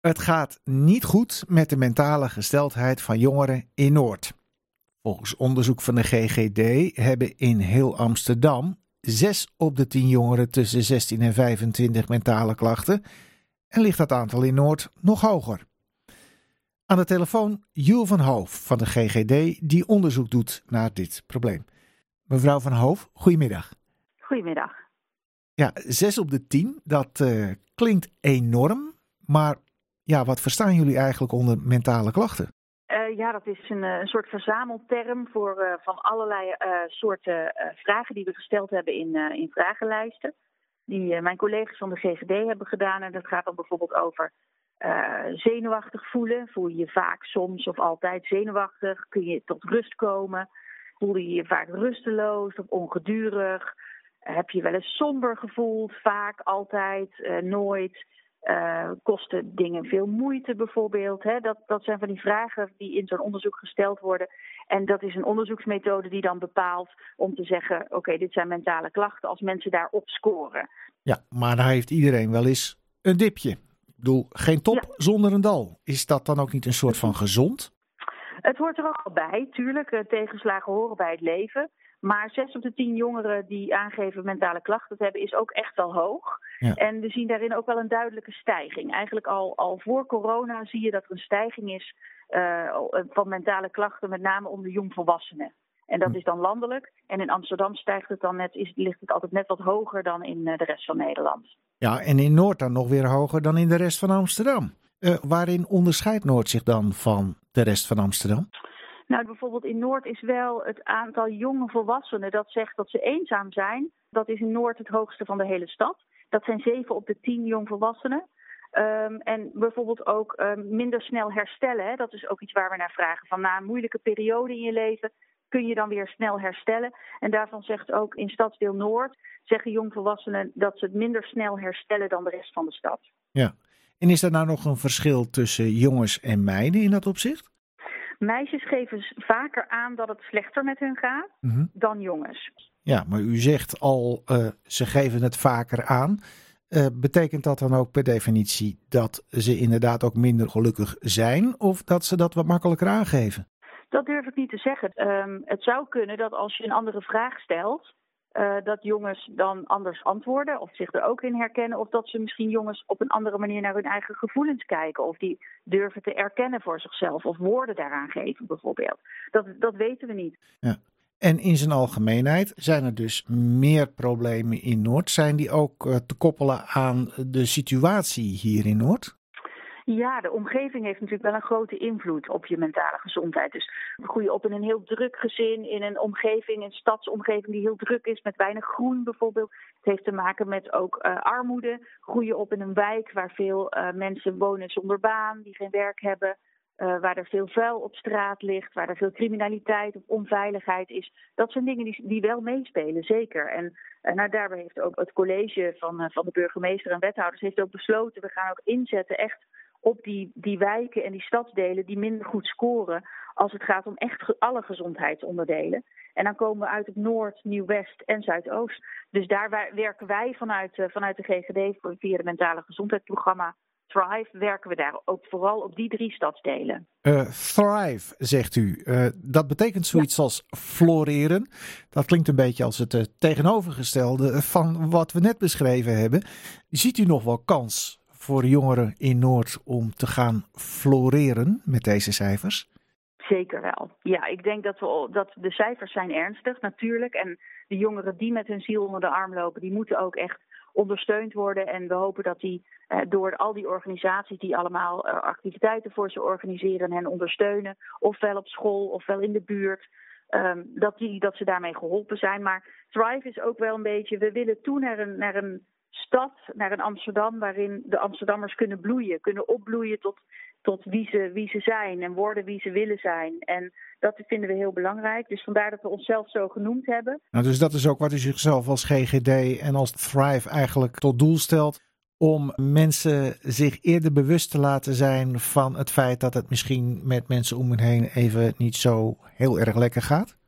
Het gaat niet goed met de mentale gesteldheid van jongeren in Noord. Volgens onderzoek van de GGD hebben in heel Amsterdam 6 op de 10 jongeren tussen 16 en 25 mentale klachten en ligt dat aantal in Noord nog hoger. Aan de telefoon Jules van Hoof van de GGD die onderzoek doet naar dit probleem. Mevrouw van Hoof, goedemiddag. Goedemiddag. Ja, 6 op de 10, dat uh, klinkt enorm, maar ja, wat verstaan jullie eigenlijk onder mentale klachten? Uh, ja, dat is een, een soort verzamelterm voor uh, van allerlei soorten vragen die we gesteld hebben in, in vragenlijsten. Die mijn collega's van de GGD hebben gedaan. En dat gaat dan bijvoorbeeld over zenuwachtig voelen. Voel je je vaak soms of altijd zenuwachtig? Kun je tot rust komen? Voel je je vaak rusteloos of ongedurig? Heb je wel eens somber gevoeld? Vaak, altijd, nooit? Uh, kosten dingen veel moeite bijvoorbeeld? Hè? Dat, dat zijn van die vragen die in zo'n onderzoek gesteld worden. En dat is een onderzoeksmethode die dan bepaalt om te zeggen: oké, dit zijn mentale klachten als mensen daarop scoren. Ja, maar daar heeft iedereen wel eens een dipje. Ik bedoel, geen top ja. zonder een dal. Is dat dan ook niet een soort van gezond? Het hoort er ook bij, tuurlijk. Tegenslagen horen bij het leven. Maar 6 op de 10 jongeren die aangeven mentale klachten te hebben, is ook echt wel hoog. Ja. En we zien daarin ook wel een duidelijke stijging. Eigenlijk al, al voor corona zie je dat er een stijging is uh, van mentale klachten, met name onder jongvolwassenen. En dat is dan landelijk. En in Amsterdam stijgt het dan net, is, ligt het altijd net wat hoger dan in de rest van Nederland. Ja, en in Noord dan nog weer hoger dan in de rest van Amsterdam. Uh, waarin onderscheidt Noord zich dan van de rest van Amsterdam? Nou, bijvoorbeeld in Noord is wel het aantal jonge volwassenen dat zegt dat ze eenzaam zijn. Dat is in Noord het hoogste van de hele stad. Dat zijn 7 op de 10 jongvolwassenen. Um, en bijvoorbeeld ook um, minder snel herstellen. Hè? Dat is ook iets waar we naar vragen. Van na een moeilijke periode in je leven kun je dan weer snel herstellen. En daarvan zegt ook in stadsdeel Noord, zeggen jongvolwassenen dat ze het minder snel herstellen dan de rest van de stad. Ja, en is er nou nog een verschil tussen jongens en meiden in dat opzicht? Meisjes geven vaker aan dat het slechter met hun gaat mm -hmm. dan jongens. Ja, maar u zegt al, uh, ze geven het vaker aan. Uh, betekent dat dan ook per definitie dat ze inderdaad ook minder gelukkig zijn? Of dat ze dat wat makkelijker aangeven? Dat durf ik niet te zeggen. Um, het zou kunnen dat als je een andere vraag stelt, uh, dat jongens dan anders antwoorden of zich er ook in herkennen. Of dat ze misschien jongens op een andere manier naar hun eigen gevoelens kijken. Of die durven te erkennen voor zichzelf of woorden daaraan geven bijvoorbeeld. Dat, dat weten we niet. Ja. En in zijn algemeenheid zijn er dus meer problemen in Noord. Zijn die ook uh, te koppelen aan de situatie hier in Noord? Ja, de omgeving heeft natuurlijk wel een grote invloed op je mentale gezondheid. Dus groei je op in een heel druk gezin, in een omgeving, een stadsomgeving die heel druk is, met weinig groen bijvoorbeeld. Het heeft te maken met ook uh, armoede. Groei je op in een wijk waar veel uh, mensen wonen zonder baan, die geen werk hebben. Uh, waar er veel vuil op straat ligt, waar er veel criminaliteit of onveiligheid is. Dat zijn dingen die, die wel meespelen, zeker. En uh, nou, daarbij heeft ook het college van, uh, van de burgemeester en wethouders heeft ook besloten, we gaan ook inzetten echt op die, die wijken en die stadsdelen die minder goed scoren als het gaat om echt alle gezondheidsonderdelen. En dan komen we uit het Noord, Nieuw-West en Zuidoost. Dus daar werken wij vanuit, vanuit de GGD via het mentale gezondheidsprogramma Thrive werken we daar ook vooral op die drie stadsdelen. Uh, thrive, zegt u. Uh, dat betekent zoiets ja. als floreren. Dat klinkt een beetje als het uh, tegenovergestelde van wat we net beschreven hebben. Ziet u nog wel kans voor jongeren in Noord om te gaan floreren met deze cijfers? Zeker wel. Ja, ik denk dat, we, dat de cijfers zijn ernstig natuurlijk. En de jongeren die met hun ziel onder de arm lopen, die moeten ook echt ondersteund worden. En we hopen dat die eh, door al die organisaties die allemaal uh, activiteiten voor ze organiseren en hen ondersteunen, ofwel op school ofwel in de buurt, um, dat, die, dat ze daarmee geholpen zijn. Maar Thrive is ook wel een beetje, we willen toe naar een, naar een stad, naar een Amsterdam, waarin de Amsterdammers kunnen bloeien, kunnen opbloeien tot, tot wie, ze, wie ze zijn en worden wie ze willen zijn. En dat vinden we heel belangrijk. Dus vandaar dat we onszelf zo genoemd hebben. Nou, dus dat is ook wat u zichzelf als GGD en als Thrive eigenlijk tot doel stelt. Om mensen zich eerder bewust te laten zijn van het feit dat het misschien met mensen om hen heen even niet zo heel erg lekker gaat?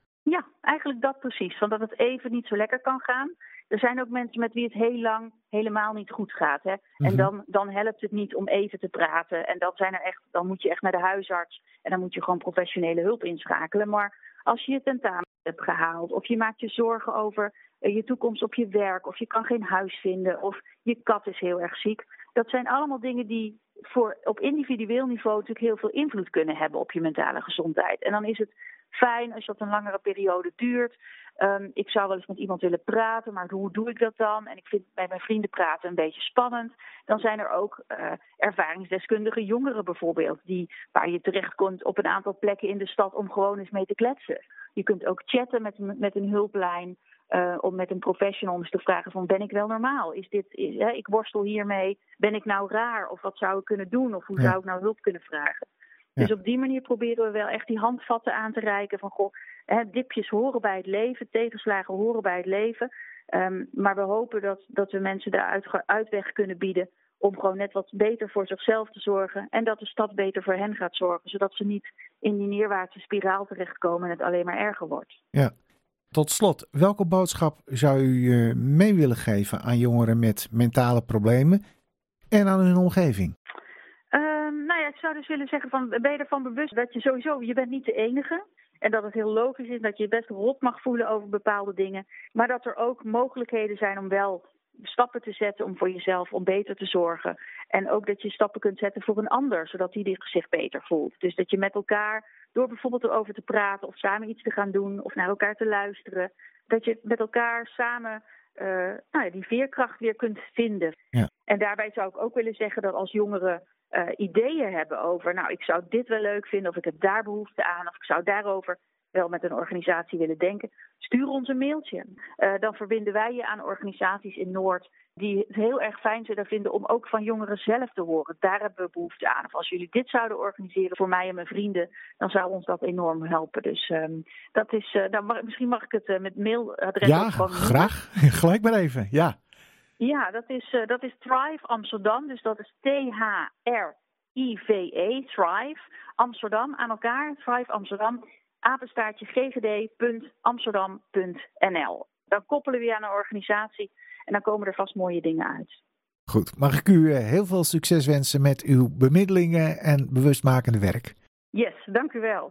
Eigenlijk dat precies. Van dat het even niet zo lekker kan gaan. Er zijn ook mensen met wie het heel lang helemaal niet goed gaat. Hè? En Mhm. dan, dan helpt het niet om even te praten. En dan, zijn er echt, dan moet je echt naar de huisarts. En dan moet je gewoon professionele hulp inschakelen. Maar als je je tentamen hebt gehaald, of je maakt je zorgen over eh, je toekomst op je werk, of je kan geen huis vinden, of je kat is heel erg ziek. Dat zijn allemaal dingen die voor, op individueel niveau natuurlijk heel veel invloed kunnen hebben op je mentale gezondheid. En dan is het fijn als dat een langere periode duurt. Um, ik zou wel eens met iemand willen praten, maar hoe doe ik dat dan? En ik vind bij mijn vrienden praten een beetje spannend. Dan zijn er ook uh, ervaringsdeskundige jongeren bijvoorbeeld, die, waar je terecht komt op een aantal plekken in de stad om gewoon eens mee te kletsen. Je kunt ook chatten met, met een hulplijn. Uh, om met een professional eens te vragen van ben ik wel normaal? Is dit, is, hè, ik worstel hiermee, ben ik nou raar? Of wat zou ik kunnen doen? Of hoe ja. zou ik nou hulp kunnen vragen? Ja. Dus op die manier proberen we wel echt die handvatten aan te reiken van goh, hè, dipjes horen bij het leven, tegenslagen horen bij het leven. Um, maar we hopen dat, dat we mensen daar uit, uitweg kunnen bieden om gewoon net wat beter voor zichzelf te zorgen. En dat de stad beter voor hen gaat zorgen, zodat ze niet in die neerwaartse spiraal terechtkomen en het alleen maar erger wordt. Ja. Tot slot, welke boodschap zou u uh, mee willen geven aan jongeren met mentale problemen en aan hun omgeving? Um, nou ja, ik zou dus willen zeggen van ben je ervan bewust dat je sowieso, je bent niet de enige. En dat het heel logisch is dat je je best rot mag voelen over bepaalde dingen. Maar dat er ook mogelijkheden zijn om wel stappen te zetten om voor jezelf, om beter te zorgen. En ook dat je stappen kunt zetten voor een ander, zodat die zich beter voelt. Dus dat je met elkaar, door bijvoorbeeld erover te praten of samen iets te gaan doen of naar elkaar te luisteren, dat je met elkaar samen uh, nou ja, die veerkracht weer kunt vinden. Ja. En daarbij zou ik ook willen zeggen dat als jongeren uh, ideeën hebben over, nou, ik zou dit wel leuk vinden, of ik heb daar behoefte aan, of ik zou daarover wel met een organisatie willen denken, stuur ons een mailtje. Uh, dan verbinden wij je aan organisaties in Noord die het heel erg fijn zullen vinden om ook van jongeren zelf te horen. Daar hebben we behoefte aan. Of als jullie dit zouden organiseren voor mij en mijn vrienden, dan zou ons dat enorm helpen. Dus um, dat is, uh, nou, mag, misschien mag ik het uh, met mailadres ja, gewoon graag. Gelijk maar even, ja. Ja, dat is, uh, dat is Thrive Amsterdam. Dus dat is T-H-R-I-V-E, Thrive Amsterdam aan elkaar. Thrive Amsterdam, apenstaartje ggd.amsterdam.nl. Dan koppelen we je aan een organisatie en dan komen er vast mooie dingen uit. Goed, mag ik u heel veel succes wensen met uw bemiddelingen en bewustmakende werk. Yes, dank u wel.